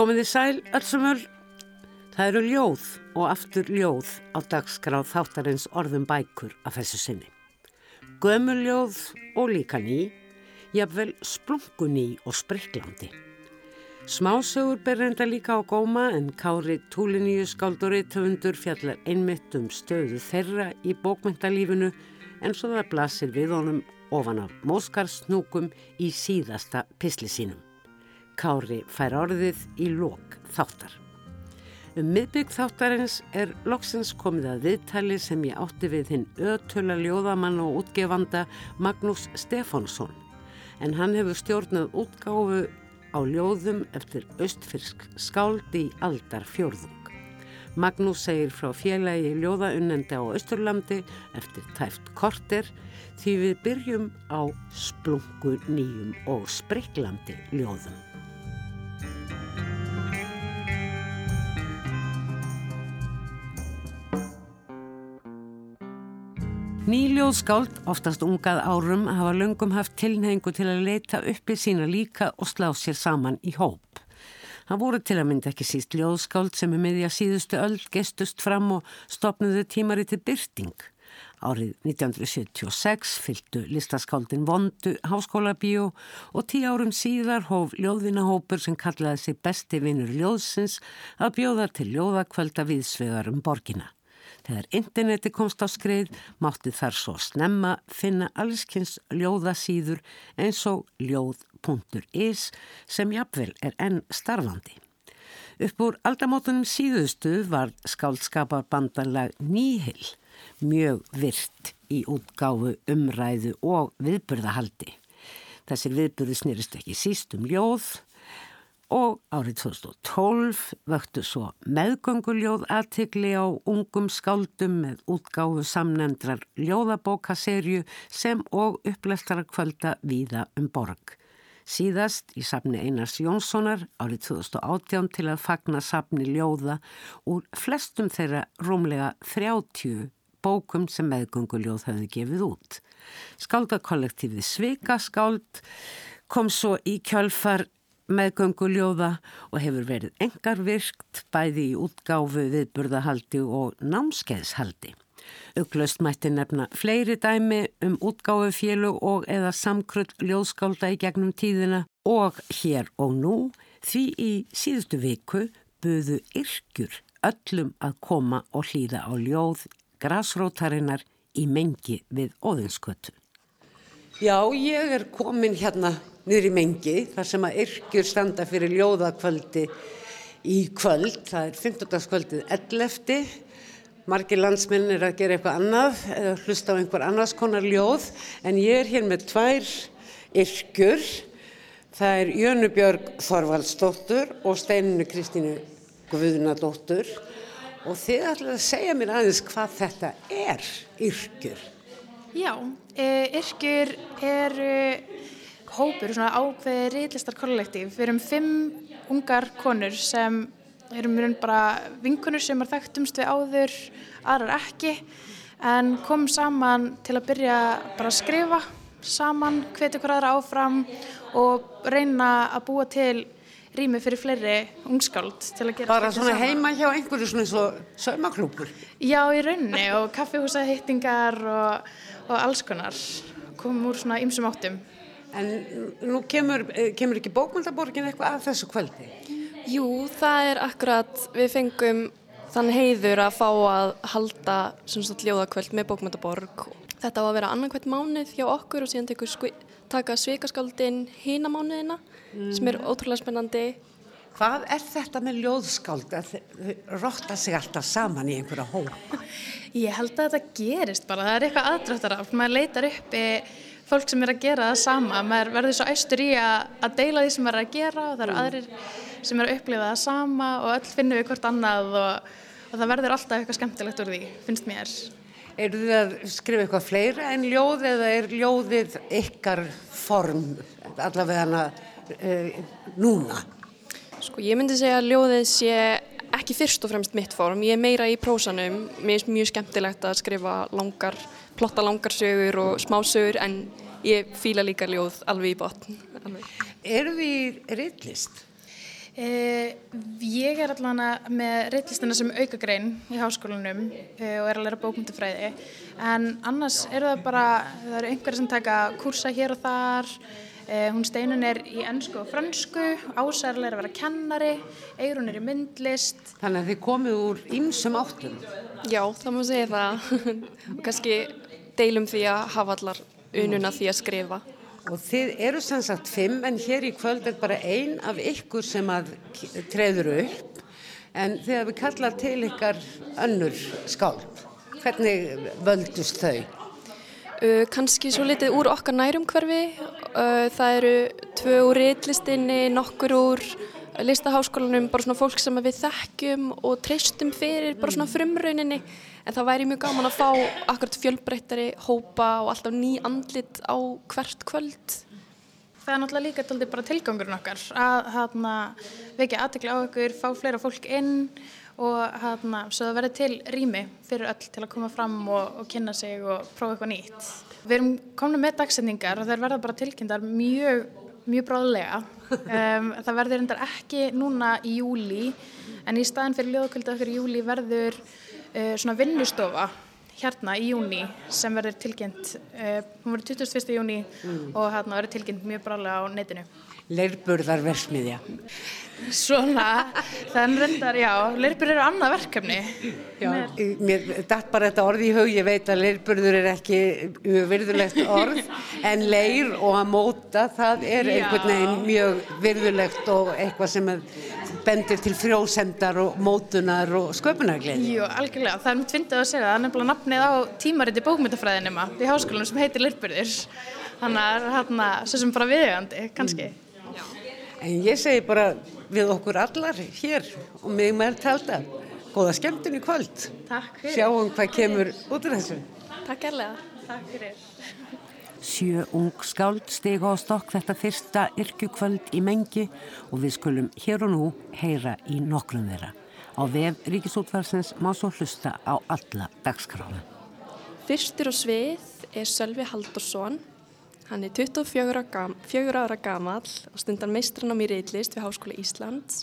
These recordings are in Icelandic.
Komiði sæl, öllsumur. Það eru ljóð og aftur ljóð á dagskráð þáttarins orðum bækur af þessu sinni. Gömuljóð og líka ný, jafnvel splunguný og spriklandi. Smásögur ber reynda líka á góma en Kári Túliníu skálduri töfundur fjallar einmitt um stöðu þeirra í bókmyndalífinu en svo það blasir við honum ofan af móskarsnúkum í síðasta pisli sínum. Kári fær orðið í lok þáttar. Um miðbygg þáttarins er loksins komið að viðtali sem ég átti við hinn ötöla ljóðamann og útgefanda Magnús Stefánsson en hann hefur stjórnað útgáfu á ljóðum eftir östfyrsk skáldi í aldar fjórðung. Magnús segir frá félagi ljóðaunnende á Östurlandi eftir tæft korter því við byrjum á splungu nýjum og spriklandi ljóðum. Nýljóð skáld, oftast ungað árum, hafa löngum haft tilneingu til að leita uppi sína líka og slá sér saman í hóp. Það voru til að mynda ekki síst ljóðskáld sem er meðja síðustu öll gestust fram og stopnuðu tímari til byrting. Árið 1976 fylgdu listaskáldin Vondu háskólabíu og tí árum síðar hóf ljóðvinahópur sem kallaði sig besti vinnur ljóðsins að bjóða til ljóðakvölda viðsvegar um borgina. Þegar interneti komst á skrið mátti þar svo snemma finna allskynns ljóðasýður eins og ljóð.is sem jafnvel er enn starfandi. Upp úr aldamótunum síðustu var skáldskapar bandalag Nýhill mjög virt í útgáfu umræðu og viðburðahaldi. Þessir viðburði snýrist ekki síst um ljóð og árið 2012 vöktu svo meðgönguljóð aðtikli á ungum skáldum með útgáfu samnendrar ljóðabókaserju sem og upplestara kvölda víða um borg. Síðast í safni Einars Jónssonar árið 2018 til að fagna safni ljóða úr flestum þeirra rúmlega 30 bókum sem meðgönguljóð hefði gefið út. Skáldakollektífið Svika-skáld kom svo í kjálfar meðgönguljóða og hefur verið engar virkt bæði í útgáfu viðburðahaldi og námskeiðshaldi. Uglöst mætti nefna fleiri dæmi um útgáfu fjölu og eða samkrull ljóðskálda í gegnum tíðina og hér og nú því í síðustu viku buðu yrkjur öllum að koma og hlýða á ljóð grasrótarinnar í mengi við óðinskötu. Já, ég er komin hérna niður í mengi þar sem að yrkjur standa fyrir ljóðakvöldi í kvöld. Það er 15. kvöldið 11. Margir landsmenn er að gera eitthvað annað eða hlusta á einhver annars konar ljóð en ég er hér með tvær yrkjur. Það er Jönubjörg Þorvaldsdóttur og Steininu Kristínu Guðunadóttur og þið ætlaði að segja mér aðeins hvað þetta er yrkjur. Já, e, yrkjur eru hópur, svona ákveði reyðlistar kollektív. Við erum fimm ungar konur sem erum bara vinkunur sem er þekktumst við áður, aðrar ekki, en komum saman til að byrja bara að skrifa saman, hvetja hver aðra áfram og reyna að búa til rými fyrir fleiri ungskáld til að gera Bara svona heima hjá einhverju svona eins og saumaklúpur? Já, í raunni og kaffihúsahittingar og og alls konar komum úr svona ymsum áttum En nú kemur, eh, kemur ekki bókmyndaborgin eitthvað að þessu kvöldi? Jú, það er akkurat við fengum þann heiður að fá að halda sagt, ljóðakvöld með bókmyndaborg Þetta var að vera annarkvæmt mánuð hjá okkur og síðan tekur taka svikaskaldin hína mánuðina mm. sem er mhm. ótrúlega spennandi Hvað er þetta með ljóðskáld að rotta sig alltaf saman í einhverja hó? Ég held að þetta gerist bara, það er eitthvað aðdraftarátt, maður leitar upp í fólk sem er að gera það sama, maður verður svo æstur í að, að deila því sem maður er að gera og það eru mm. aðrir sem er að upplifa það sama og öll finnum við hvort annað og, og það verður alltaf eitthvað skemmtilegt úr því, finnst mér. Er þið að skrifa eitthvað fleira en ljóð eða er ljóðið ykkar form allavega hana e, núna? Sko ég myndi segja að ljóðið sé ekki fyrst og fremst mitt form, ég er meira í prósanum, mér finnst mjög skemmtilegt að skrifa langar, plotta langar sögur og smá sögur en ég fýla líka ljóð alveg í botn. Eru því reyðlist? Eh, ég er allavega með reitlistina sem aukagrein í háskólanum eh, og er að læra bókmyndufræði en annars eru það bara, það eru einhverja sem taka kursa hér og þar. Eh, hún steinun er í ennsku og fransku ásærlega er að vera kennari Eirun er í myndlist. Þannig að þið komið úr ýmsum áttum. Já, það má segja það. Og kannski deilum því að hafa allar ununa því að skrifa Og þið eru sem sagt fimm en hér í kvöld er bara ein af ykkur sem að treður upp en þið hefur kallað til ykkar önnur skáld. Hvernig völdust þau? Uh, kannski svo litið úr okkar nærumhverfi. Uh, það eru tvö úr reitlistinni, nokkur úr listaháskólanum, bara svona fólk sem við þekkjum og treystum fyrir, bara svona frumrauninni. En það væri mjög gaman að fá akkurat fjölbreyttari hópa og alltaf ný andlit á hvert kvöld. Það er náttúrulega líka tóldi bara tilgangurinn okkar að hana, vekja aðtekla á okkur, fá fleira fólk inn og hana, svo það verður til rými fyrir öll til að koma fram og, og kynna sig og prófa eitthvað nýtt. Við erum komin með dagsendingar og þeir verða bara tilkynntar mjög, mjög bráðlega. Um, það verður endar ekki núna í júli en í staðin fyrir ljóðkvölda okkur í júli verður uh, svona vinnustofa hérna í júni sem verður tilkynnt, uh, hún verður 21. júni mm. og hérna verður tilkynnt mjög brálega á netinu. Leirburðar versmiðja. Svona, þann reyndar, já, leirburður eru annað verkefni. Já, mér dætt bara þetta orð í hug, ég veit að leirburður er ekki virðulegt orð, en leir og að móta, það er einhvern veginn mjög virðulegt og eitthvað sem bendir til frjósendar og mótunar og sköpunargleð. Jú, algjörlega, það er mitt fyndið að segja það, það er nefnilega nafnið á tímariti bókmyndafræðinima í háskólanum sem heitir leirburður, þannig að það er svo sem bara viðjögandi, kannski. Mm. En ég segi bara við okkur allar hér og mig með talda, góða skemmtun í kvöld. Takk fyrir. Sjáum hvað kemur út af þessu. Takk erlega. Takk fyrir. Sjö ung skáld steg á stokk þetta fyrsta yrkjukvöld í mengi og við skulum hér og nú heyra í nokkrum þeirra. Á vef Ríkisútvarsins má svo hlusta á alla dagskrána. Fyrstur og svið er Sölvi Haldursson Hann er 24 ára, gam, ára gamal og stundan meistranám í reytlist við Háskóla Íslands.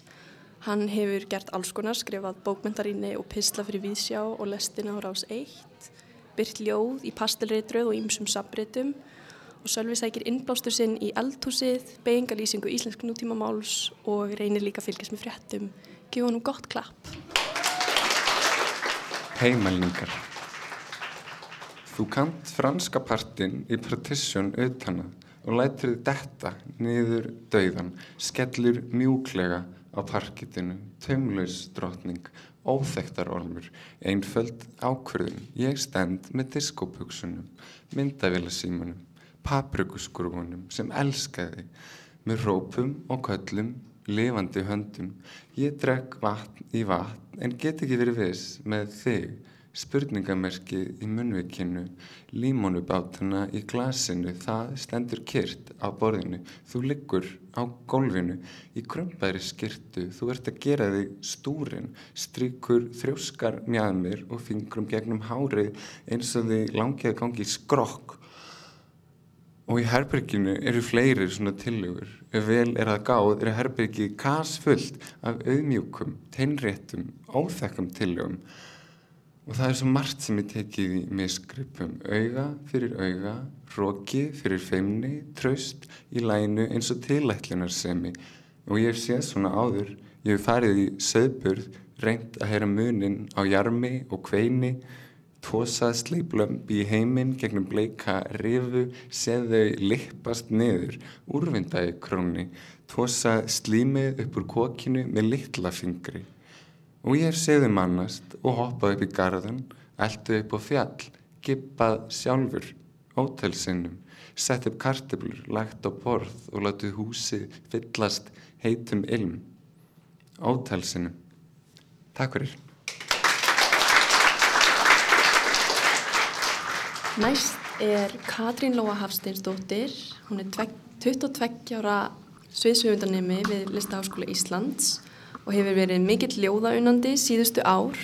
Hann hefur gert alls konar, skrifað bókmyndarinni og pisla fyrir Vísjá og lestina á Rás 1, byrt ljóð í pastelreitröð og ýmsum sabritum og Sölvi sækir innblástur sinn í eldhúsið, beigingalýsingu íslensk nútíma máls og reynir líka að fylgjast með fréttum. Gjóða nú gott klapp. Heimælningar Þú kant franska partin í partition auðtana og lætur þið detta niður dauðan, skellur mjúklega á parkitinu, tömlaus drotning, óþektar ormur, einföld ákvörðun, ég stend með diskopuksunum, myndavilasímanum, paprikuskrufunum sem elskaði, með rópum og köllum, lifandi höndum, ég drekk vatn í vatn en get ekki verið viss með þig, spurningamerkið í munvikinu, límónubátuna í glasinu, það stendur kyrt á borðinu, þú liggur á gólfinu í krömbæri skirtu, þú ert að gera þig stúrin, strykur þrjóskar mjadmir og fingrum gegnum hárið eins og þið langið að gangi skrokk. Og í herberginu eru fleiri svona tillögur. Ef vel er að gáð er herbergið kasfullt af auðmjúkum, teinréttum, óþekkum tillögum Og það er svo margt sem ég tekið í misgripum. Auga fyrir auga, róki fyrir feimni, traust í lænu eins og tilætlunarsemi. Og ég hef séð svona áður, ég hef farið í söðburð, reynd að heyra munin á jarmi og kveini, tósað sleiplömbi í heiminn gegnum bleika rifu, séð þau lippast niður, úrvindaði króni, tósað slímið upp úr kokinu með litla fingri. Og ég segðum mannast og hoppað upp í garðan, eldu upp á fjall, gippað sjálfur, ótelsinnum, sett upp karteblur, lagt á borð og látið húsið fyllast heitum ilm. Ótelsinnum. Takk fyrir. Næst er Katrín Lóa Hafsteinsdóttir. Hún er 22 ára sviðsöfundanemi við Listaháskóla Íslands og hefur verið mikill ljóðaunandi síðustu ár.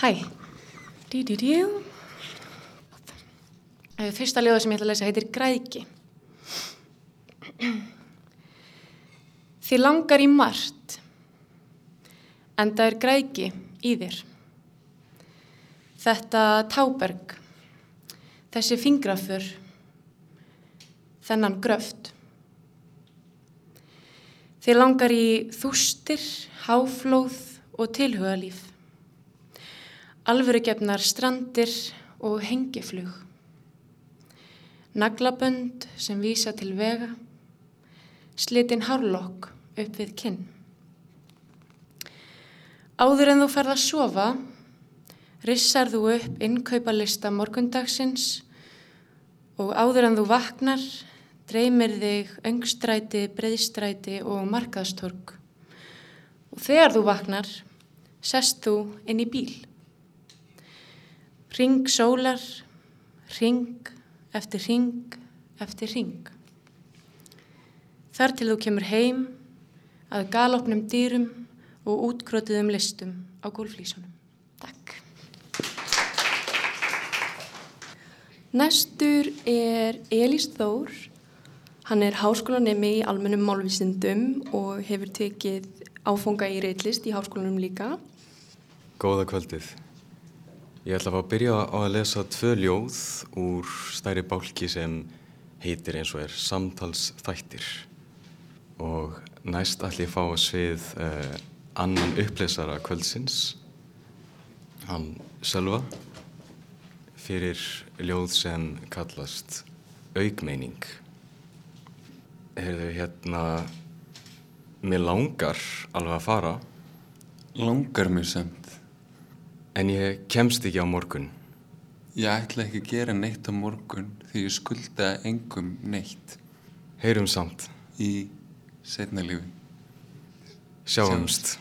Hæ! Fyrsta ljóða sem ég ætla að lesa heitir Græki. Þið langar í margt en það er græki í þér. Þetta táberg, þessi fingrafur, þennan gröft. Þið langar í þústir, háflóð og tilhugalíf. Alvörugefnar strandir og hengiflug. Naglabönd sem vísa til vega. Slitin hárlokk upp við kinn. Áður en þú ferð að sofa, rissar þú upp innkaupalista morgundagsins og áður en þú vaknar, dreymir þig öngstræti, breyðstræti og markaðstorg. Og þegar þú vaknar, sest þú inn í bíl. Ring sólar, ring eftir ring eftir ring. Þar til þú kemur heim að galopnum dýrum og útkrotiðum listum á gólflísunum. Takk. Næstur er Elís Þór. Hann er háskólanemi í almennum málvísindum og hefur tekið áfunga í reitlist í háskólanum líka. Góða kvöldið. Ég ætla að fá að byrja á að lesa tvö ljóð úr stærri bálki sem heitir eins og er Samtalsþættir og næst ætla ég að fá að svið eh, annan uppleysara kvöldsins, hann Sölva, fyrir ljóð sem kallast augmeining. Heyrðu hérna, mér langar alveg að fara Langar mér samt. en ég kemst ekki á morgun. Ég ætla ekki að gera neitt á morgun því ég skulda engum neitt Heyrum samt, í setna lífi. sjáumst.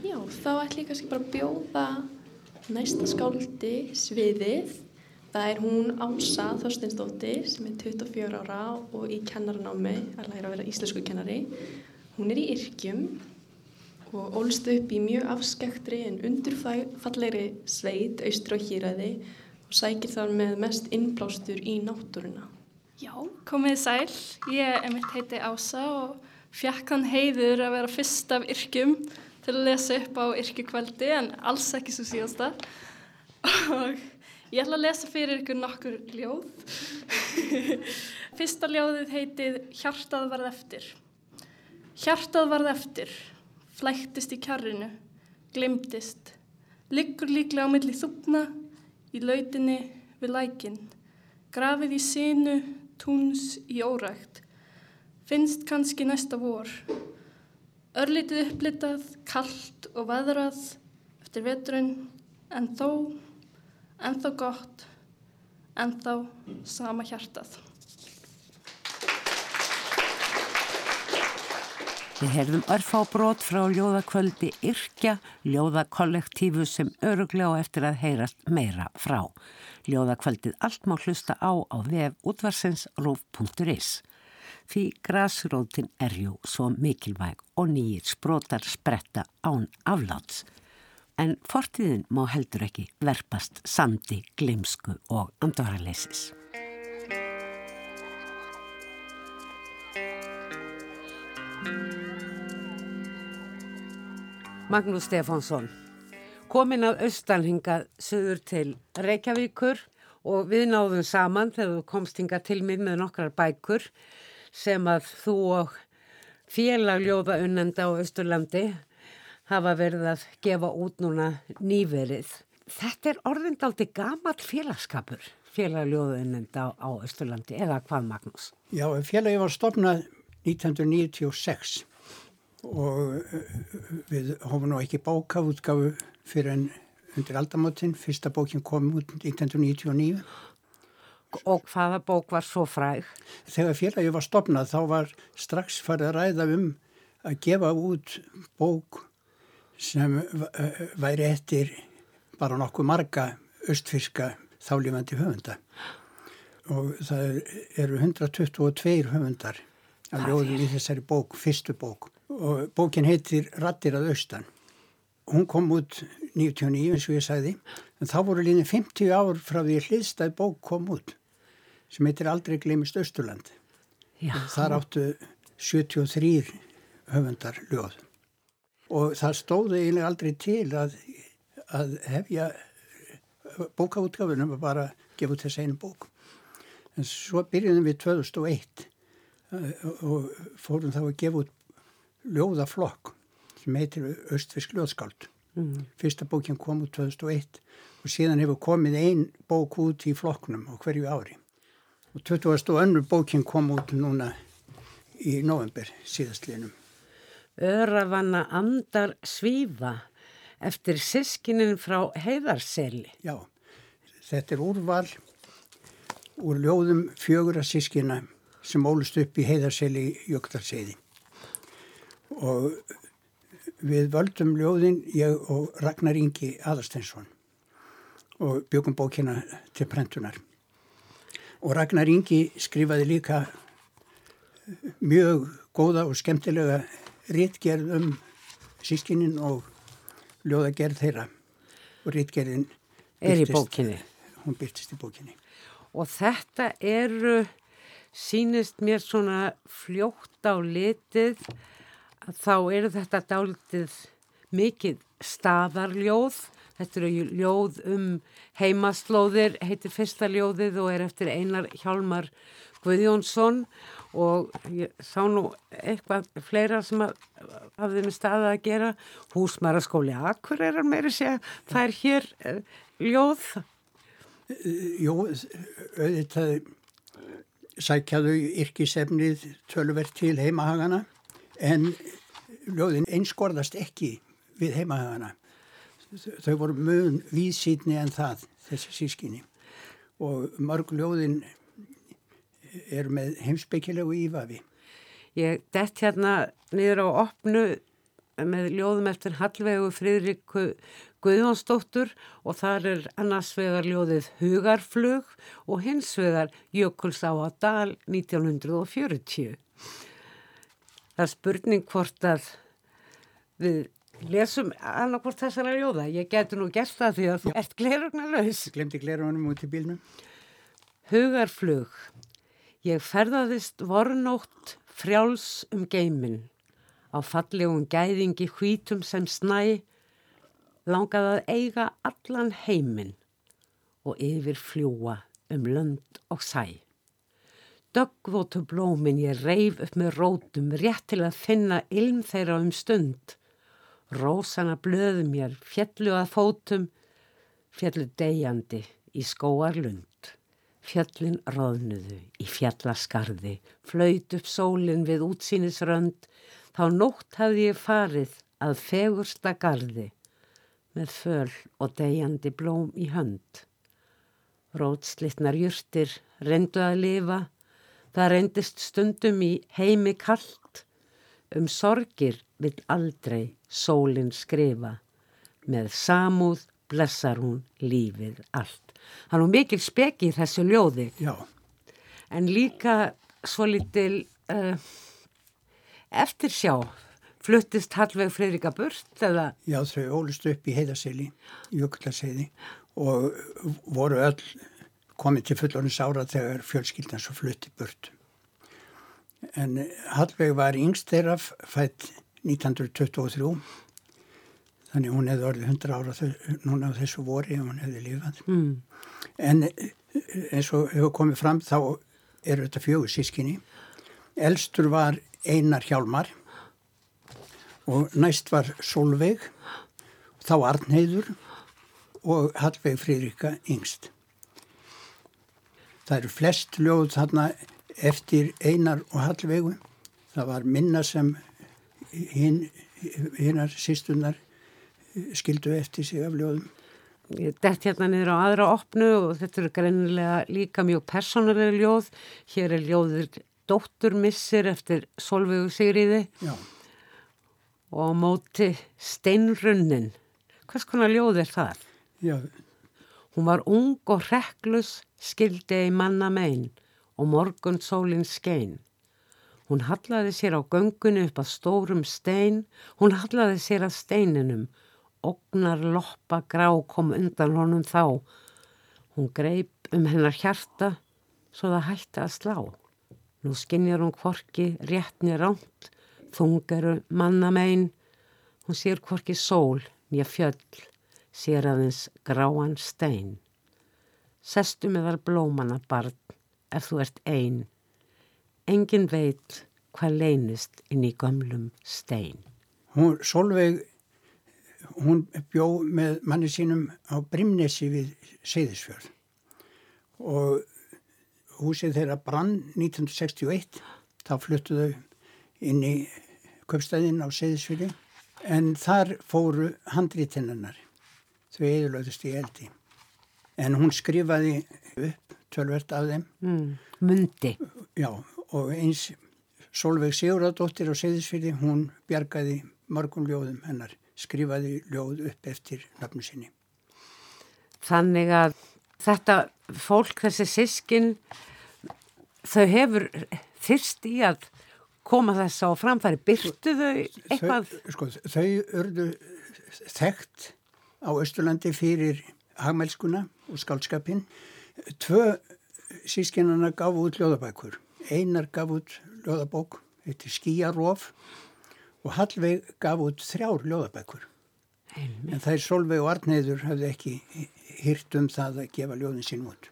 Já, þá ætlum ég kannski bara að bjóða næsta skáldi sviðið. Það er hún Ása Þorsteinsdóttir sem er 24 ára og í kennaranámi að læra að vera íslensku kennari. Hún er í yrkjum og ólst upp í mjög afskektri en undurfallegri sveit austur á hýraði og sækir þar með mest innblástur í náttúruna. Já, komið sæl. Ég er mitt heiti Ása og fjakk hann heiður að vera fyrst af yrkjum til að lesa upp á yrkjukvöldi en alls ekki svo síðasta. Og ég ætla að lesa fyrir ykkur nokkur ljóð. Fyrsta ljóðið heitið Hjartað varð eftir. Hjartað varð eftir, flæktist í kjarrinu, glimtist, liggur líklega á milli þúpna, í lautinni við lækinn, grafið í sinu, túns í órækt, finnst kannski næsta vor, örlítið upplitað, kallt og veðrað eftir veturinn, en þó, en þó gott, en þó sama hjartað. Við heyrðum örfábrót frá ljóðakvöldi Yrkja, ljóðakollektífu sem öruglega á eftir að heyrast meira frá. Ljóðakvöldið allt má hlusta á á vef útvarsins rúf.is. Því grasrótin er jú svo mikilvæg og nýjir sprótar spretta án afláts. En fortíðin má heldur ekki verpast sandi, glimsku og andvaraleysis. Magnús Stefánsson, komin af austanhingað söður til Reykjavíkur og við náðum saman þegar þú komst hingað til mig með nokkrar bækur sem að þú og félagljóða unnenda á Östurlandi hafa verið að gefa út núna nýverið. Þetta er orðindaldi gamall félagskapur, félagljóða unnenda á, á Östurlandi, eða hvað Magnús? Já, félagi var stopnað 1996 og uh, við hófum nú ekki bókafútgafu fyrir en undir aldamotinn. Fyrsta bókin kom út 1999. Og hvaða bók var svo fræg? Þegar félagi var stopnað þá var strax farið að ræða um að gefa út bók sem uh, væri eftir bara nokkuð marga östfyrska þálífandi höfunda. Og það eru 122 höfundar af ljóðum í þessari bók, fyrstu bók og bókin heitir Rattir að austan. Hún kom út 99 eins og ég sagði, en þá voru líðin 50 ár frá því hliðstæð bók kom út sem heitir Aldrei glemist Östurland. Já. Þar áttu 73 höfundar ljóð. Og það stóði eiginlega aldrei til að, að hefja bókaútgafunum og bara gefa út þess einu bók. En svo byrjuðum við 2001 uh, og fórum þá að gefa út ljóðaflokk sem heitir Östfisk ljóðskáld. Mm. Fyrsta bókinn kom út 2001 og síðan hefur komið ein bók út í flokknum á hverju ári. Og 20. og önnur bókinn kom út núna í november síðastlinum. Öravanna andar svífa eftir sískinin frá heiðarseli. Já, þetta er úrval úr ljóðum fjögur að sískina sem ólust upp í heiðarseli í Jöklarsiði. Og við völdum ljóðin ég og Ragnar Ingi Aðarsteinsson og byggum bókina til prentunar. Og Ragnar Ingi skrifaði líka mjög góða og skemmtilega réttgerð um sískinin og ljóðagerð þeirra og réttgerðin er í bókinni. Hún byrtist í bókinni. Og þetta eru, sínist mér svona fljótt á litið, þá eru þetta dálitið mikið staðarljóð. Þetta eru ljóð um heimaslóðir, heitir fyrsta ljóðið og er eftir einar Hjálmar Guðjónsson og ég sá nú eitthvað fleira sem hafði með staða að gera. Húsmaraskóli Akkur er að meira segja það er hér uh, ljóð. Jó, auðvitað sækjaðu yrkisefnið tölverð til heimahagana en ljóðin einskorðast ekki við heimahagana þau voru mun víðsýtni en það þessi sískinni og mörg ljóðin er með heimsbyggilegu ífafi. Ég dett hérna niður á opnu með ljóðum eftir Hallvegu Fridriku Guðjónsdóttur og þar er annars vegar ljóðið Hugarflug og hins vegar Jökuls á að dal 1940. Það er spurning hvort að við lesum annarkvort þessara ljóða. Ég getur nú gert það því að þú ert glerugna-laus. Glemdi glerugunum út í bílnum. Hugarflug Ég ferðaðist vornótt frjáls um geimin, á fallegum gæðingi hvítum sem snæ, langaði að eiga allan heimin og yfir fljúa um lönd og sæ. Döggvótu blómin ég reif upp með rótum rétt til að finna ilm þeirra um stund. Rósana blöðu mér, fjallu að fótum, fjallu degjandi í skóarlund. Fjöllin róðnuðu í fjallaskarði, flöyt upp sólinn við útsýnisrönd, þá nótt hafði ég farið að fegursta gardi með föl og degjandi blóm í hönd. Rótslitnar júrtir reyndu að lifa, það reyndist stundum í heimi kallt, um sorgir vil aldrei sólinn skrifa, með samúð blessar hún lífið allt. Er nú mikil speki í þessu ljóði. Já. En líka svo litil uh, eftir sjá fluttist Hallveig Freirika burt eða? Já, þau ólust upp í heiðasili, jökullarseiði og voru öll komið til fullorins ára þegar fjölskyldan svo flutti burt. En Hallveig var yngst þeirra fætt 1923 þannig hún hefði orðið 100 ára núna á þessu vori og hún hefði lifað. Mm. En eins og hefur komið fram þá eru þetta fjögur sískinni. Elstur var Einar Hjálmar og næst var Solveig, þá Arnheiður og Hallveig Fridrika yngst. Það eru flest ljóð þarna eftir Einar og Hallveigu. Það var minna sem hinnar sístunar skildu eftir sig af ljóðum. Dett hérna niður á aðra opnu og þetta eru greinilega líka mjög personulega ljóð. Hér er ljóður Dótturmissir eftir Solveigu Sigriði Já. og móti Steinrunnin. Hvers konar ljóð er það? Já. Hún var ung og reklus, skildi í manna megin og morgun sólinn skein. Hún hallaði sér á göngunni upp að stórum stein, hún hallaði sér að steininum Ognar loppa grá kom undan honum þá. Hún greip um hennar hjarta svo það hætti að slá. Nú skinnjar hún kvorki réttni ránt, þungaru mannamein. Hún sér hvorki sól nýja fjöll, sér aðeins gráan stein. Sestu meðal blómana barn, ef þú ert ein. Engin veit hvað leynist inn í gömlum stein. Hún, Solveig, hún bjó með manni sínum á Brimnesi við Seyðisfjörð og húsið þeirra brann 1961, þá fluttu þau inn í köpstæðin á Seyðisfjörði en þar fóru handrítinnar, þau eðurlöðust í eldi. En hún skrifaði upp tölvert af þeim. Mm. Mundi. Já, og eins Solveig Sigurðardóttir á Seyðisfjörði, hún bjargaði mörgum ljóðum hennar, skrifaði ljóð upp eftir nafnu sinni. Þannig að þetta fólk, þessi sískin, þau hefur þyrst í að koma þess á framfæri. Byrtu þau eitthvað? Þau, sko, þau örðu þekkt á Östurlandi fyrir hagmælskuna og skaldskapin. Tvö sískinana gaf út ljóðabækur. Einar gaf út ljóðabók, þetta er Skíarof og Hallveig gaf út þrjár ljóðabækur. Einmitt. En er Solveig og Arneiður hafði ekki hýrt um það að gefa ljóðin sín út.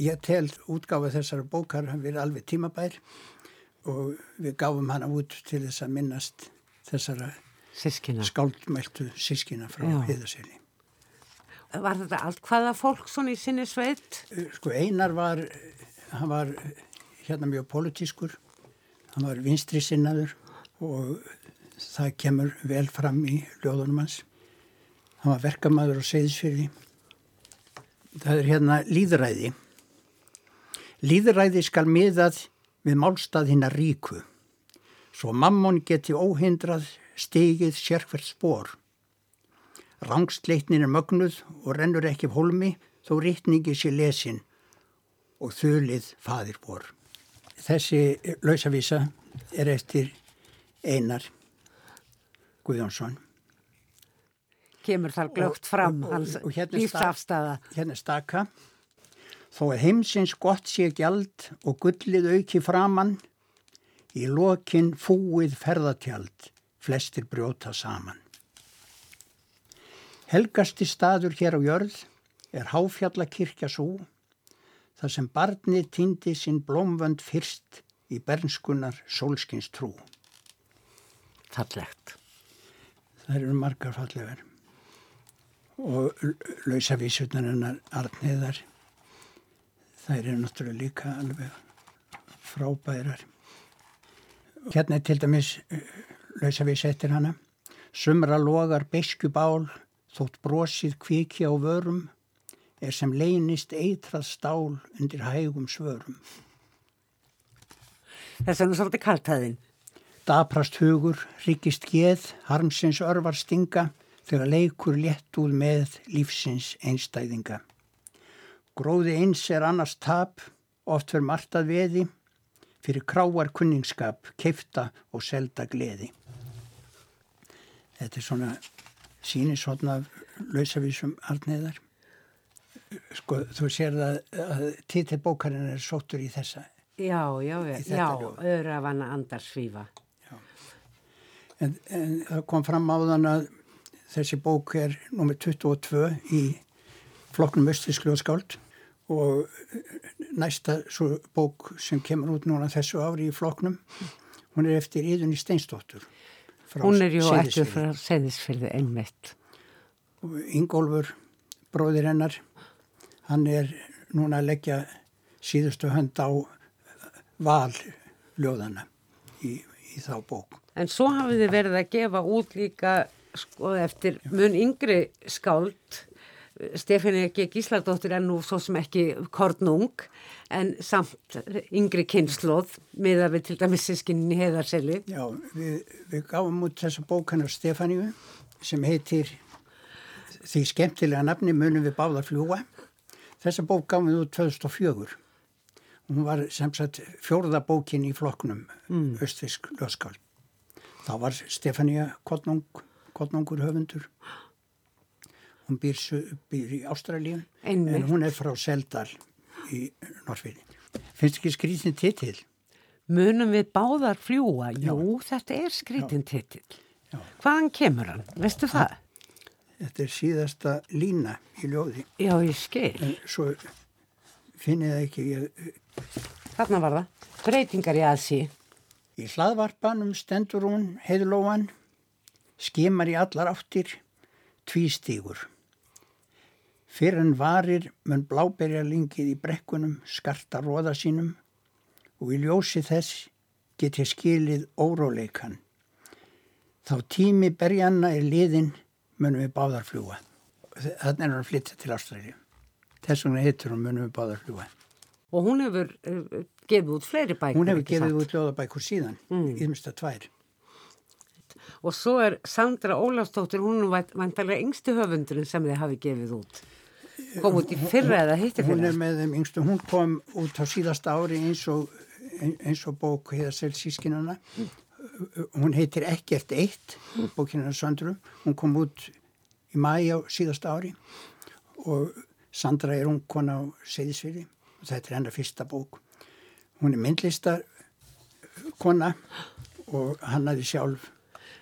Ég tel útgáfa þessara bókar hann verið alveg tímabær og við gáfum hana út til þess að minnast þessara Sískina. skáldmæltu sískina frá. Heiðaseli. Var þetta allt hvaða fólk svona í sinni sveit? Sko Einar var, hann var hérna mjög politískur, hann var vinstri sinnaður og það kemur vel fram í ljóðunum hans. Hann var verkamæður á Seyðisfyrði. Það er hérna líðræði. Líðræði skal miðað við málstað hinnar ríku. Svo mammon geti óhindrað stigið sérkvært spór. Rángstleitnin er mögnuð og rennur ekki hólmi þó rittningi sé lesin og þulið fadir vor. Þessi lausavísa er eftir Einar Guðjónsson. Kemur þar glögt fram Og- hans hérna lífsafstæða. Hérna staka. Þó að heimsins gott sé gjald og gullið auki framann, í lokin fúið ferðatjald, flestir brjóta saman. Helgasti staður hér á jörð er háfjallakirkja svo, þar sem barnið týndi sinn blómvönd fyrst í bernskunar sólskins trú. Fallegt. Það eru margar fallegar og lausavísutnar hennar artniðar þær eru náttúrulega líka alveg frábærar hérna er til dæmis lausavís eftir hana sumra logar besku bál þótt brosið kviki á vörum er sem leynist eitrað stál undir hægum svörum Þess vegna svolítið kaltæðin. Daprast hugur, ríkist geð, harmsins örvar stinga, þegar leikur létt úr með lífsins einstæðinga. Gróði eins er annars tap, oft fyrir martað veði, fyrir kráar kunningskap, keifta og selda gleði. Þetta er svona sínisotna lausavísum artneðar. Sko, þú sér það að titilbókarinn er sóttur í þessa. Já, já, já, já, ljóð. öðrafanna andarsvífa. En, en það kom fram á þann að þessi bók er nummer 22 í flokknum Östiskljóðskáld og næsta svo bók sem kemur út núna þessu ári í flokknum, hún er eftir Íðunni Steinsdóttur. frá Hún er jú eftir frá Seyðisfyrði einmitt. Og Ingólfur, bróðir hennar, hann er núna að leggja síðustu hönd á val ljóðana í, í þá bók. En svo hafið þið verið að gefa út líka sko eftir mun yngri skáld Stefani G. Gísladóttir er nú svo sem ekki kornung en samt yngri kynnslóð með að við til dæmis sískinni heiðarseli. Já, við, við gáum út þessa bók hennar Stefáníu sem heitir því skemmtilega nafni munum við báða fljúa. Þessa bók gáum við út 2004. Hún var sem sagt fjórða bókin í flokknum mm. Östfisk löskál. Þá var Stefáníu Kottnung, Kottnungur höfundur. Hún býr, býr í Ástralíu Einmitt. en hún er frá Seldal í Norrfíði. Finnst ekki skrýtin titill? Munum við báðar fljúa? Jú, þetta er skrítin titill. Hvaðan kemur hann? Veistu það? Þetta er síðasta lína í ljóði. Já, ég skil. En svo finn ég það ekki. Ég, Þarna var það. Breytingar í aðsí. Í hlaðvarpanum stendur hún heiðlóan, skimar í allar áttir, tvístígur. Fyrir en varir mun bláberja lingið í brekkunum skarta róða sínum og í ljósi þess get ég skilið óróleikan. Þá tími berjanna er liðin munum við báðar fljúa. Þannig er að flytja til Ástralju. Þess vegna heitur hún munum við báðar fljúa. Og hún hefur uh, gefið út fleiri bækur. Hún hefur gefið út ljóðabækur síðan, mm. íðmesta tvær. Og svo er Sandra Ólafsdóttir, hún er vantarlega yngsti höfundurinn sem þið hafi gefið út. Kom út í fyrra eða hitti Hún fyrra? er með þeim yngstu, hún kom út á síðasta ári eins og, eins og bók heiða sel sískinana. Hún heitir Ekkert eitt, bókinana Söndru. Hún kom út í mæi á síðasta ári og Sandra er ung kona á Seyðisvili og þetta er hennar fyrsta bók. Hún er myndlistar kona og hann aði sjálf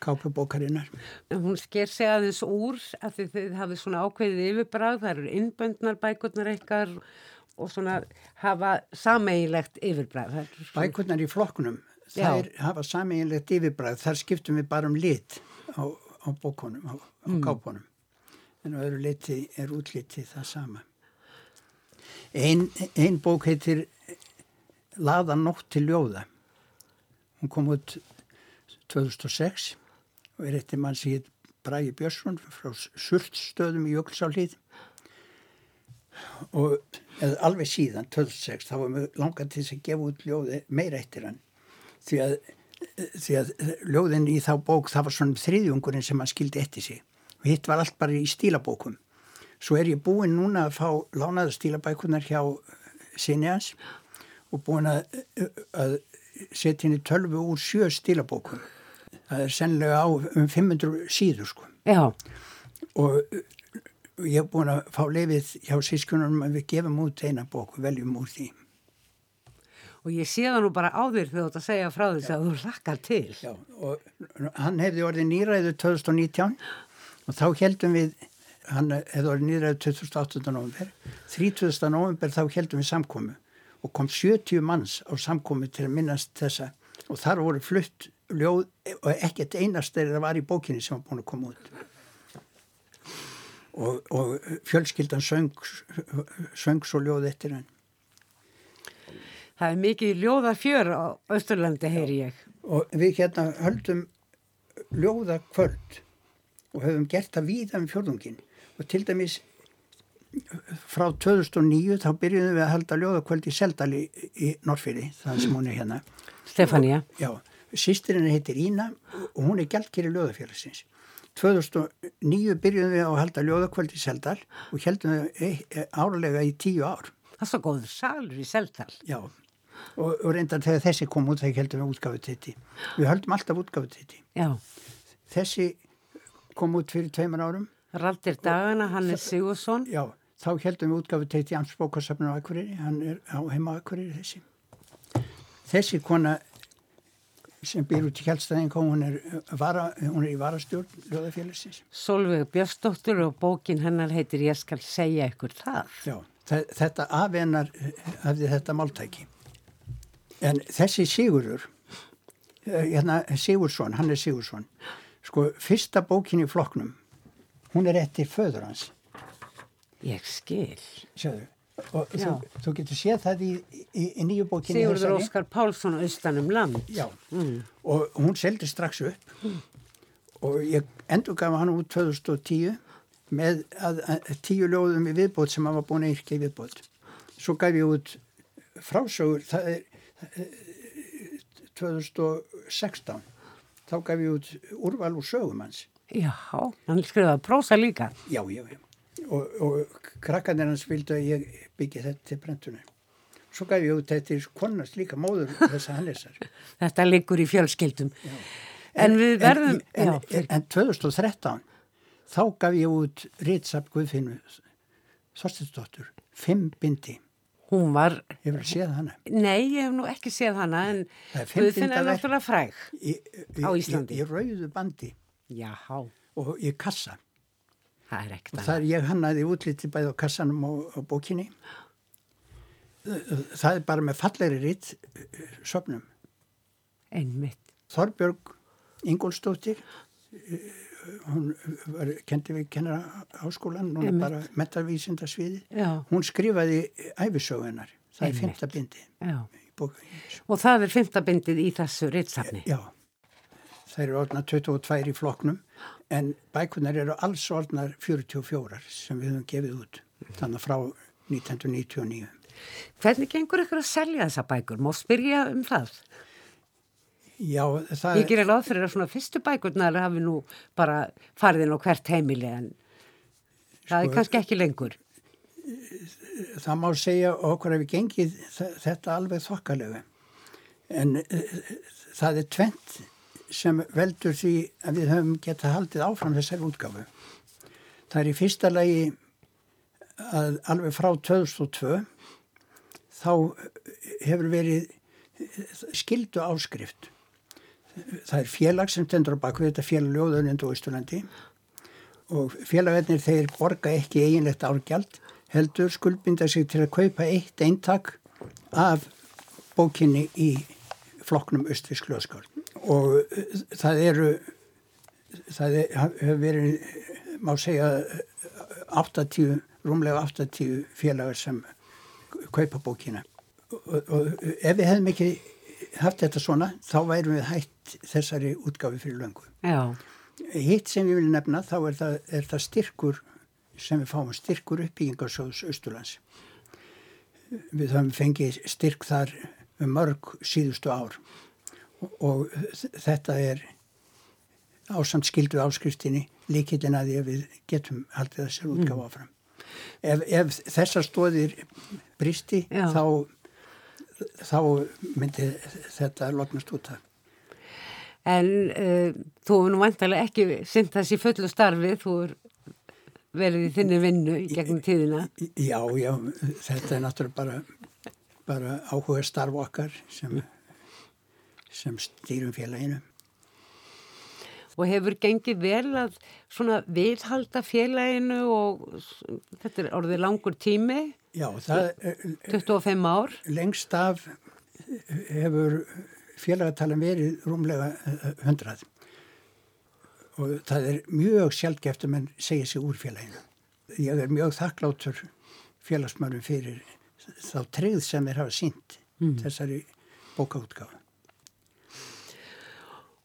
kápubókarinnar. Hún sker sig aðeins úr að þið, þið hafið svona ákveðið yfirbráð, það eru innböndnar bækurnar ykkar og svona hafa sameigilegt yfirbráð. Það er svona- Bækurnar í flokknum, Já. þær hafa sameigilegt yfirbræð, þar skiptum við bara um lit á, á bókunum, á, á Mm. kápunum. En á öðru liti er útliti það sama. Ein, ein bók heitir Laða nótt til ljóða. Hún kom út 2006 og er eftir mann sem heit Bragi Björnsson frá Surtstöðum í Jökulsálíð og alveg síðan 2006 þá var mjög langað til þess að gefa út ljóði meira eftir hann. Því að, því að ljóðin í þá bók það var svona þriðjungurinn sem hann skildi eftir sig. Og hitt var allt bara í stílabókum. Svo er ég búinn núna að fá lánaða stílabækunar hjá sinni hans og búinn að, að setja í tölvu úr sjö stílabókum það er sennilega á um 500 síður sko Já, og ég er búin að fá lefið hjá sískunum að við gefum út eina bók og veljum úr því. og ég sé það nú bara á þér þegar þú ert að segja frá þess að þú hlakkar til. Já, og hann hefði orðið nýræðu 2019 og þá heldum við, hann hefði orðið nýræðu 2008. november, 30. november þá heldum við samkomu og kom 70 manns á samkomu til að minnast þessa og þar voru flutt ljóð og ekkert einast þeirra var í bókinni sem var búin að koma út. Og, og fjölskyldan söng, söng svo ljóð eftir hann. Það er mikið ljóða fjör á Östurlandi, heyri ég. og við hérna höldum ljóða kvöld og höfum gert það víða um fjörðungin og til dæmis frá 2009 þá byrjuðum við að halda ljóðakvöld í Seldali í Norrfyrði, það sem hún er hérna Stefania. já, sýstirinn heitir Ína og hún er gælkeri ljóðafélagsins 2009 byrjuðum við að halda ljóðakvöld í Seldal og heldum við e- e- árlega í tíu ár Það er svo góður salur í Seldal. já, og, og reyndar þegar þessi kom út þegar heldum við útgáfið þetta við höldum alltaf útgáfið þetta Já, Þessi kom út fyrir tveimur árum. Raldir dagana, Hannes Sigursson. Já, þá heldum við útgafu teitt í Amtsbókarsafnum á Akureyri. Hann er á heima Akureyri þessi. Þessi kona sem býr út í Kjellstæðing, hún er, vara, hún er í varastjórn Ljóðafélagsins. Solveig Björnsdóttur og bókin hennar heitir Ég skal segja ykkur það. Já, þe- þetta afennar hafði þetta máltæki. En þessi Sigurður, eh, hérna Sigursson, hann er Sigursson, sko, fyrsta bókin í flokknum, hún er eftir föður hans. Ég skil. Sjáðu, og þú, þú getur séð það í, í, í nýju bókinni Sigurður. Óskar Pálsson austanum land. Já, og hún seldi strax upp og ég endur gaf hann út 2010 með að, að, tíu ljóðum í viðbót sem hann var búin að yrkja í viðbót. Svo gaf ég út frásögur, það er eh, 2016, þá gaf ég út úrval úr sögum hans. Já, hann skrifaði prósa líka. Já, já, já. Og, og krakkarnir hans vildu að ég byggi þetta til brentunum. Svo gaf ég út þetta í konast líka móður þessa Hannesar. Þetta liggur í fjölskyldum. En, við verðum... En, já, en, fyrir- en 2013 þá gaf ég út Ritsap Guðfinnu Þorstinsdóttur, fimm bindi. hún var... Hefur að séð hana. Nei, ég hef nú ekki séð hana en er Guðfinn er náttúrulega fræg. Í, í, Á Íslandi. Í rauðu bandi. Jáhá, og í kassa. Það er ekkert er ég hannaði útliti bæði á kassanum og, og bókinni. Það er bara með fallegri ritt söfnum. Einmitt. Þorbjörg Ingólstóttir, eh, hún var, kendi við kennara háskólan, hún er Einmitt. bara metalvísindasviði. Já, Hún skrifaði æfisögunar, það er Einmitt. fymta bindi. já. í bók- Og það er fymtabindið í þessu ritsafni. Já, það eru orðnar 22 í flokknum en bækunar eru alls orðnar 44 sem við höfum gefið út þannig frá 1999. Hvernig gengur ykkur að selja þessa bækur? Má spyrja um það? Já, það, Ég gerir ráð fyrir að svona fyrstu bækurnar hafi nú bara farið inn á hvert heimili en það er Sko- kannski ekki lengur. það má segja okkur hefur gengið þ- þetta alveg þokkalega en uh, það er tvent sem veldur því að við höfum getað haldið áfram þessari útgáfu. Það er í fyrsta lagi að alveg frá 2002 þá hefur verið skildu áskrift. Það er félag sem tendur á baku þetta félag Ljóðunund og Ísturlandi og félagarnir þeir borga ekki eiginlegt árgjald heldur skuldbinda sig til að kaupa eitt eintak af bókinni í flokknum Östfisk löðskál og uh, það eru það hefur verið má segja 80, rúmlega 80 félagar sem kaupa bókina. Og, og ef við hefðum ekki haft þetta svona þá værum við hætt þessari útgáfi fyrir löngu. Já, Hitt sem ég vil nefna þá er það, er það styrkur sem við fáum styrkur uppbyggingarsjóðs Östurlands. Við höfum fengið styrk þar um mörg síðustu ár og, þetta er ásamt skildu áskriftinni líkillin að því að við getum haldið þessar útgáfa áfram. Ef, ef þessar stóðir bristi Já. þá, þá myndi þetta loknast út af. en uh, þú hefur nú vantarlega ekki synt þessi fullu starfi, þú er verið í þinni vinnu í gegnum tíðina. Já, já, þetta er náttúrulega bara, bara áhuga starf okkar sem, sem stýrum félaginu. Og hefur gengið vel að svona viðhalda félaginu og þetta er orðið langur tími, Já, það er 25 ár. lengst af hefur félagatalan verið rúmlega eh, hundrað og það er mjög sjálfgeft að menn segja sig úr félaginu. Ég er mjög þakklátur félagsmönnum fyrir þá treyð sem þeir hafa sínt þessari bókaútgáfu.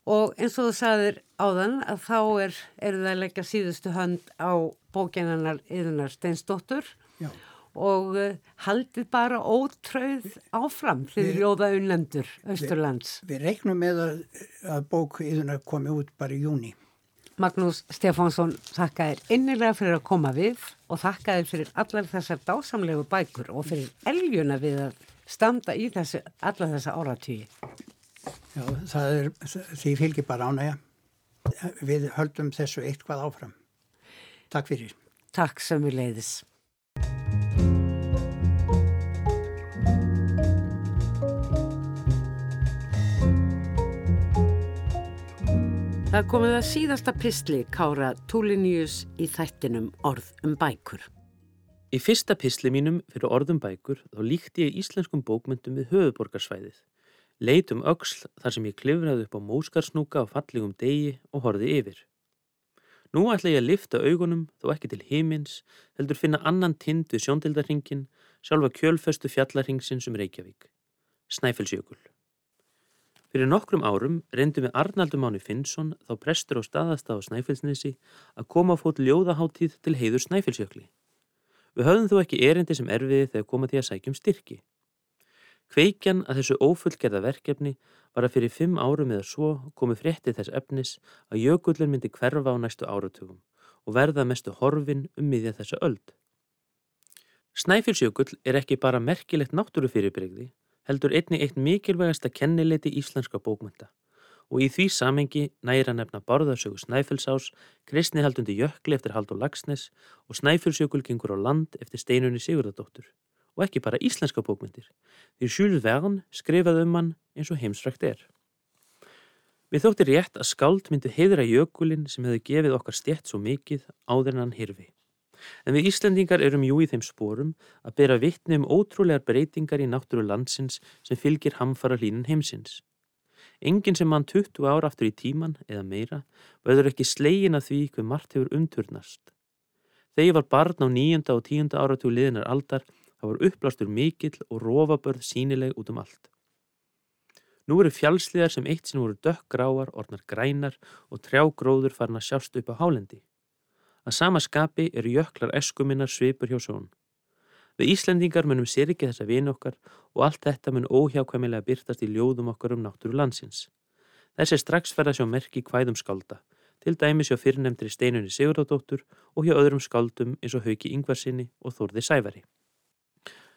Og eins og þú sagðir áðan að þá er, eru það að leggja síðustu hönd á bókinannar yðunar Steinsdóttur Já. og uh, haldið bara ótröð áfram því Við- ljóða unnendur Östurlands. Við reiknum með að, að bók yðurna komi út bara í júni. Magnús Stefánsson þakka þér innilega fyrir að koma við og þakka þér fyrir allar þessar dásamlegu bækur og fyrir eljuna við að standa í þessu, allar þessa áratýji. Já, það er, því fylgir bara ánægja. Við höldum þessu eitthvað áfram. Takk fyrir. Takk sem við leiðis. Það er komið að síðasta pistli Kára Túliníus í þættinum Orð um bækur. Í fyrsta písli mínum fyrir orðum bækur þá líkti ég íslenskum bókmyndum við höfuborgarsvæðið. Leit um öxl þar sem ég klifraði upp á móskarsnúka á fallegum degi og horfi yfir. Nú ætla ég að lifta augunum þó ekki til himins, heldur finna annan tind við sjóndildarhingin, sjálfa kjölföstu fjallarhingsins um Reykjavík. Snæfellsjökul. Fyrir nokkrum árum reyndum við Arnaldur Máni Finnsson, þá prestur á staðasta á Snæfellsnesi, að koma á fót ljóðaháttíð til heiður Snæfellsjökli. Við höfðum þó ekki erindi sem erfiði þegar koma því að sækjum styrki. Kveikjan að þessu ófullgerða verkefni var að fyrir fimm árum eða svo komu fréttið þess efnis að jökullin myndi hverfa á næstu áratugum og verða mestu horfin um miðja þessa öld. Snæfellsjökull er ekki bara merkilegt náttúrufyrirbrigði, heldur einni eitt mikilvægasta kennileiti íslenska bókmynda og í því samengi næra nefna Bárðarsögu Snæfellsás, kristnihaldundi Jökli eftir Haldur Lagsnes og Snæfellsjökul gengur á land eftir Steinunni Sigurðardóttur og ekki bara íslenska bókmyndir, því Jules Verne skrifaði um hann eins og heimsfrækt er. Við þóttir rétt að skáld myndi heiðra jökulinn sem hefði gefið okkar stjett svo mikið áður en hann hirfi. En við Íslandingar erum jú í þeim spórum að bera vittni um ótrúlegar breytingar í náttúru landsins sem fylgir hamfara hlínun heimsins. Engin sem mann 20 ára aftur í tíman eða meira verður ekki slegin að því hver margt hefur umturnast. Þegar ég var barn á nýjunda og tíunda áratú liðinar aldar það var uppblástur mikill og rófabörð sínileg út um allt. Nú eru fjálsliðar sem eitt sem voru dökkgráar, orðnar grænar og trjágróður farin að sjást upp á hálendi. Að sama skapi eru jöklar eskuminnar svipur hjá són. Við Íslendingar munum sér ekki þessa vini okkar og allt þetta mun óhjákvæmilega byrtast í ljóðum okkar um náttúru landsins. Þessi strax ferða sjá merki hvæðum skálda, til dæmis hjá fyrirnemndri steinunni Sigurðardóttur og hjá öðrum skáldum eins og Hauki Ingvarsinni og Þórði Sævari.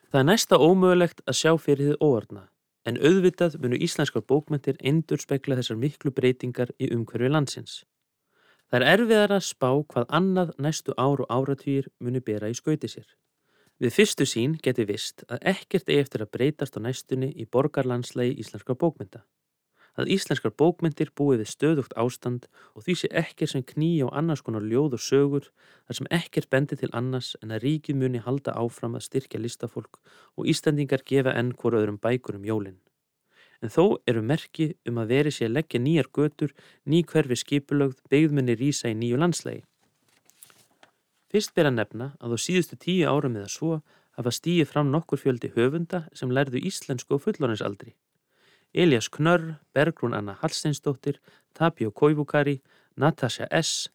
Það er næsta ómögulegt að sjá fyrir þið óordna en auðvitað munu íslenskar bókmentir endur spekla þessar miklu breytingar í umhverfi landsins. Það er erfiðar að spá hvað annað næstu ár og áratýr muni bera í skauti sér. Við fyrstu sín geti vist að ekkert eigi eftir að breytast á næstunni í borgarlandslægi íslenskar bókmynda. Að íslenskar bókmyndir búið við stöðugt ástand og því sé ekkert sem kný á annars konar ljóð og sögur þar sem ekkert bendi til annars en að ríkið muni halda áfram að styrkja listafólk og Íslandingar gefa enn hvora öðrum bækur um jólinn. En þó eru merki um að veri sé að leggja nýjar götur, ný hverfi skipulögð, beigðmunni rýsa í nýju landslægi. Fyrst ber að nefna að á síðustu tíu árum eða svo hafa stíið fram nokkur fjöldi höfunda sem lærðu íslensku og fulloninsaldri. Elias Knörr, Bergrún Anna Hallsteinsdóttir, Tapio Koivukari, Natasja S.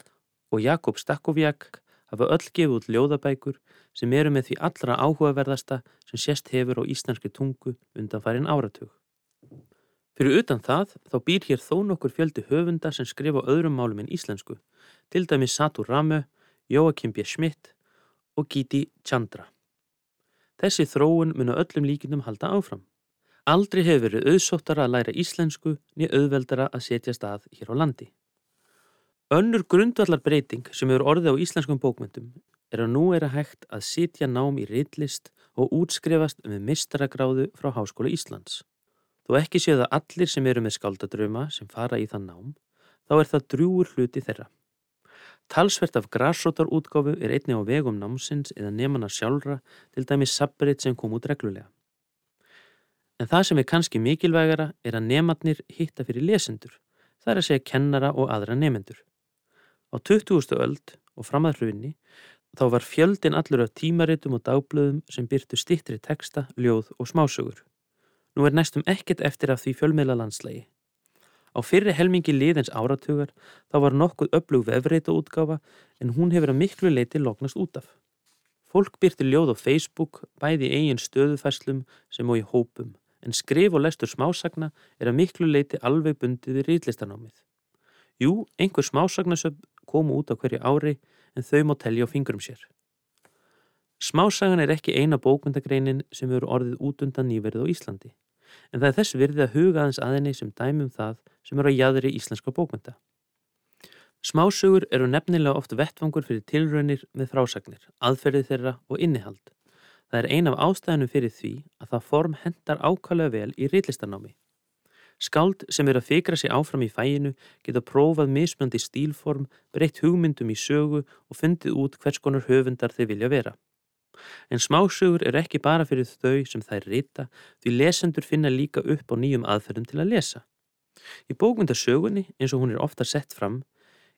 og Jakob Stakkovjak hafa öll gefið út ljóðabækur sem eru með því allra áhugaverðasta sem sérst hefur á íslenski tungu undan farin áratug. Fyrir utan það þá býr hér þó nokkur fjöldi höfunda sem skrifa öðrum málum en íslensku, til dæmis Satur Ramö, Jóakim B. Schmidt og Giti Chandra. Þessi þróun mun á öllum líkinum halda áfram. Aldrei hefur verið auðsóttara að læra íslensku niður auðveldara að setja stað hér á landi. Önnur grundvallar breyting sem hefur orðið á íslenskum bókmyndum er að nú er að hægt að sitja nám í reitlist og útskrefast með mistaragráðu frá Háskóla Íslands. Þó ekki séu það allir sem eru með skaldadröma sem fara í það nám, þá er það drúur hluti þeirra. Talsvert af græsrótarútgáfu er einni á vegum námsins eða nefnana sjálfra til dæmis sabrit sem kom út reglulega. En það sem er kannski mikilvægara er að nefnarnir hitta fyrir lesendur, það er að segja kennara og aðra nefendur. Á 20. öld og fram að hrunni þá var fjöldin allur af tímaritum og dagblöðum sem byrtu stittri texta, ljóð og smásögur. Nú er næstum ekkert eftir af því fjölmiðla landslægi. Á fyrri helmingi liðens áratugar þá var nokkuð öflug vefreita útgáfa en hún hefur að miklu leiti loknast út af. Fólk byrti ljóð á Facebook, bæði eigin stöðufæslum sem og í hópum en skrif og lestur smásagna er að miklu leiti alveg bundið við rýtlistanámið. Jú, einhver smásagnasöp komu út á hverju ári en þau má telja á fingurum sér. Smásagan er ekki eina bókmyndagreinin sem eru orðið út undan nýverð á Íslandi, en það er þess virði að huga aðeins aðeinni sem dæmum það sem eru að jæðri íslenska bókmynda. Smásögur eru nefnilega oft vettfangur fyrir tilraunir með frásagnir, aðferðið þeirra og innihald. Það er ein af ástæðinu fyrir því að það form hendar ákvæmlega vel í reillistanámi. Skáld sem er að fikra sig áfram í fæinu geta prófað mismjöndi stílform, breytt hugmyndum í sögu og fundið út hvers konar höfundar þeir vilja vera. En smásögur er ekki bara fyrir þau sem þær rita því lesendur finna líka upp á nýjum aðferðum til að lesa. Í bókmyndasögunni, eins og hún er ofta sett fram,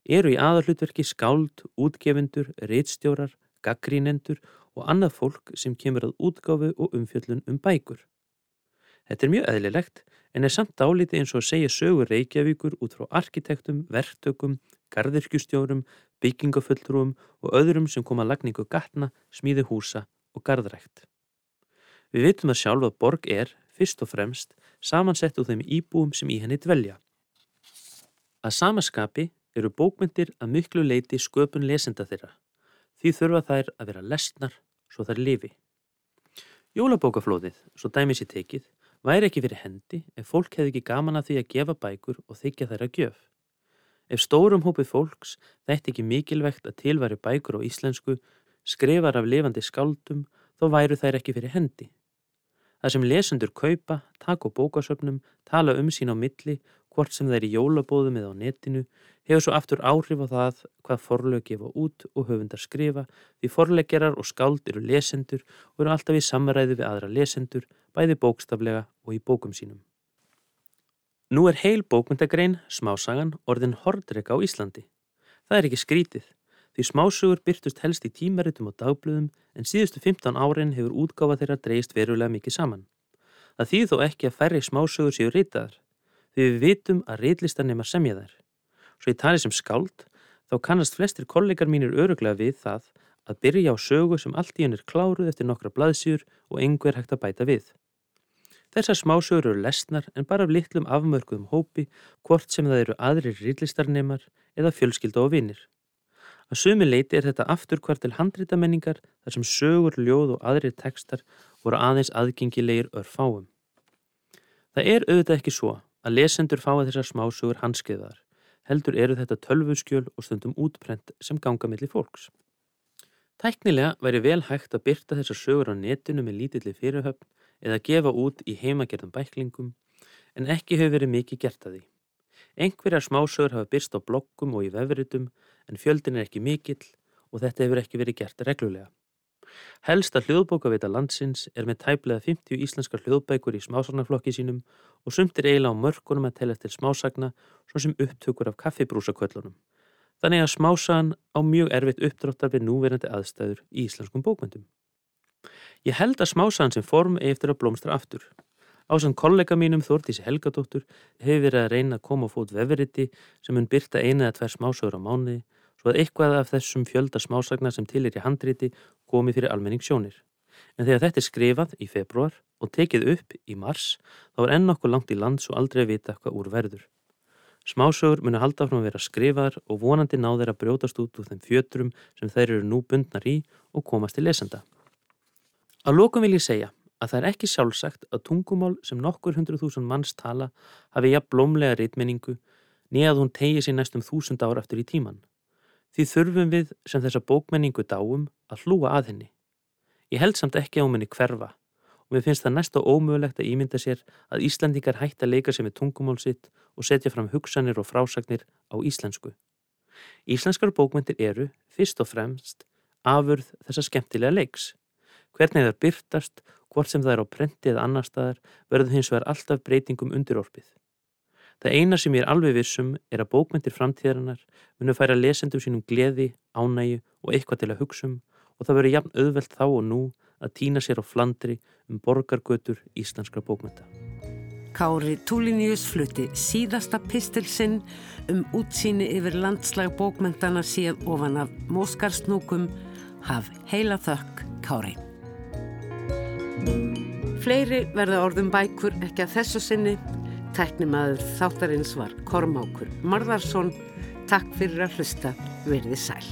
eru í aðarhlutverki skáld, útgefundur, reitstjórar, gaggrínendur og annað fólk sem kemur að útgáfu og umfjöllun um bækur. Þetta er mjög eðlilegt en er samt álítið eins og að segja sögur Reykjavíkur út frá arkitektum, verktökum, gardirkjustjórum, byggingafulltrúum og öðrum sem koma að lagningu gatna, smíði húsa og garðrækt. Við veitum að sjálf að borg er, fyrst og fremst, samansett úr þeim íbúum sem í henni dvelja. Að samaskapi eru bókmyndir að miklu leiti sköpun lesenda þeirra. Því þurfa þær að vera lesnar svo þær lifi. Jólabókaflóðið, svo dæmis í tekið, væri ekki fyrir hendi ef fólk hefði ekki gaman að því að gefa bækur og þykja þær að gjöf. Ef stórum hópið fólks þætti ekki mikilvægt að tilværi bækur á íslensku, skrifar af lifandi skáldum, þá væru þær ekki fyrir hendi. Það sem lesendur kaupa, taka á bókasöfnum, tala um sín á milli, hvort sem það er í jólabóðum eða á netinu, hefur svo aftur áhrif á það hvað forlög gefa út og höfundar skrifa því forleggerar og skáld eru lesendur og eru alltaf í samræði við aðra lesendur, bæði bókstaflega og í bókum sínum. Nú er heil bókmyndagrein, smásagan, orðin hordreka á Íslandi. Það er ekki skrítið, því smásugur byrtust helst í tímaritum og dagblöðum en síðustu 15 árin hefur útgáfa þeirra dreist verulega mikið saman. Það þýð þó ekki að færri smásugur séu ritaðar, því við vitum að reitlistar nema semja þær. Svo ég tali sem skáld, þá kannast flestir kollegar mínir öruglega við það að byrja á sögu sem allt í henn er kláruð eftir nokkra blaðsjur og einhver hægt að bæta við. Þessar smásögur eru lesnar en bara af litlum afmörkuðum hópi hvort sem það eru aðrir rillistarnemar eða fjölskylda og vinnir. Að sumi leiti er þetta aftur hvart til handrítamenningar þar sem sögur, ljóð og aðrir tekstar voru aðeins aðgengilegir örfáum. Það er auðvitað ekki svo að lesendur fái þessar smásögur hanskeiðar heldur eru þetta tölvuskjöl og stundum útprent sem ganga millir fólks. Tæknilega væri vel hægt að byrta þessar sögur á netinu með lítilli fyrirhöfn eða gefa út í heimagerðan bæklingum en ekki hefur verið mikið gert að því. Engverjar smásögur hafa byrst á bloggum og í vefritum en fjöldin er ekki mikill og þetta hefur ekki verið gert reglulega. Helsta hljóðbókavita landsins er með tæplega 50 íslenskar hljóðbækur í smásagnarflokki sínum og sumtir eiginlega á mörkunum að telja til smásagna svo sem upptökur af kaffibrúsaköllunum. Þannig að smásagan á mjög erfitt uppdráttar við núverandi aðstæður í íslenskum bókmyndum. Ég held að smásagan sem form eftir að blómstra aftur. Ásann kollega mínum Þórtísi Helgadóttur hefur verið að reyna að koma á fót vefriti sem mun byrta eina eða tver smásögur á mánuði svo að eitthvað af þessum fjölda smásagna sem til er í handriti komi fyrir almenningssjónir. En þegar þetta er skrifað í februar og tekið upp í mars þá er enn okkur langt í lands og aldrei að vita hvað úr verður. Smásögur munu halda frá að vera skrifaðar og vonandi ná þeir að brjótast út úr þeim fjötrum sem þeir eru nú bundnar í og komast til lesenda. Að lókum vil ég segja að það er ekki sjálfsagt að tungumál sem nokkur hundru þúsund manns tala hafi jafn blómlega reitmenningu nýjað hún tegi sér næstum þúsund ára eftir í tíman. Því þurfum við sem þessa bókmenningu dáum að hlúa að henni. Ég held samt ekki á henni hverfa og mér finnst það næst og ómögulegt að ímynda sér að Íslandingar hægt að leika sér með tungumál sitt og setja fram hugsanir og frásagnir á íslensku. Íslenskar bókmyndir eru, fyrst og fremst, afurð þessa skemmtilega leiks. Hvernig það byrtast, hvort sem það er á prenti eða annar staðar, verður hins vegar alltaf breytingum undirorpið. Það eina sem ég er alveg vissum er að bókmyndir framtíðarinnar munu færa lesendum sínum gleði, ánægi og eitthvað til að hugsum og það verður jafn auðvelt þá og nú að týna sér á flandri um borgargötur íslenskra bókmynda. Kári Túlinius flutti síðasta pistilsinn um útsýni yfir landslag bókmyndana síðan ofan af móskarsnúkum haf heila þökk Kári. Fleiri verða orðum bækur ekki að þessu sinni. Tæknimaður þáttarins var Kormákur Marðarsson. Takk fyrir að hlusta. Verði sæl.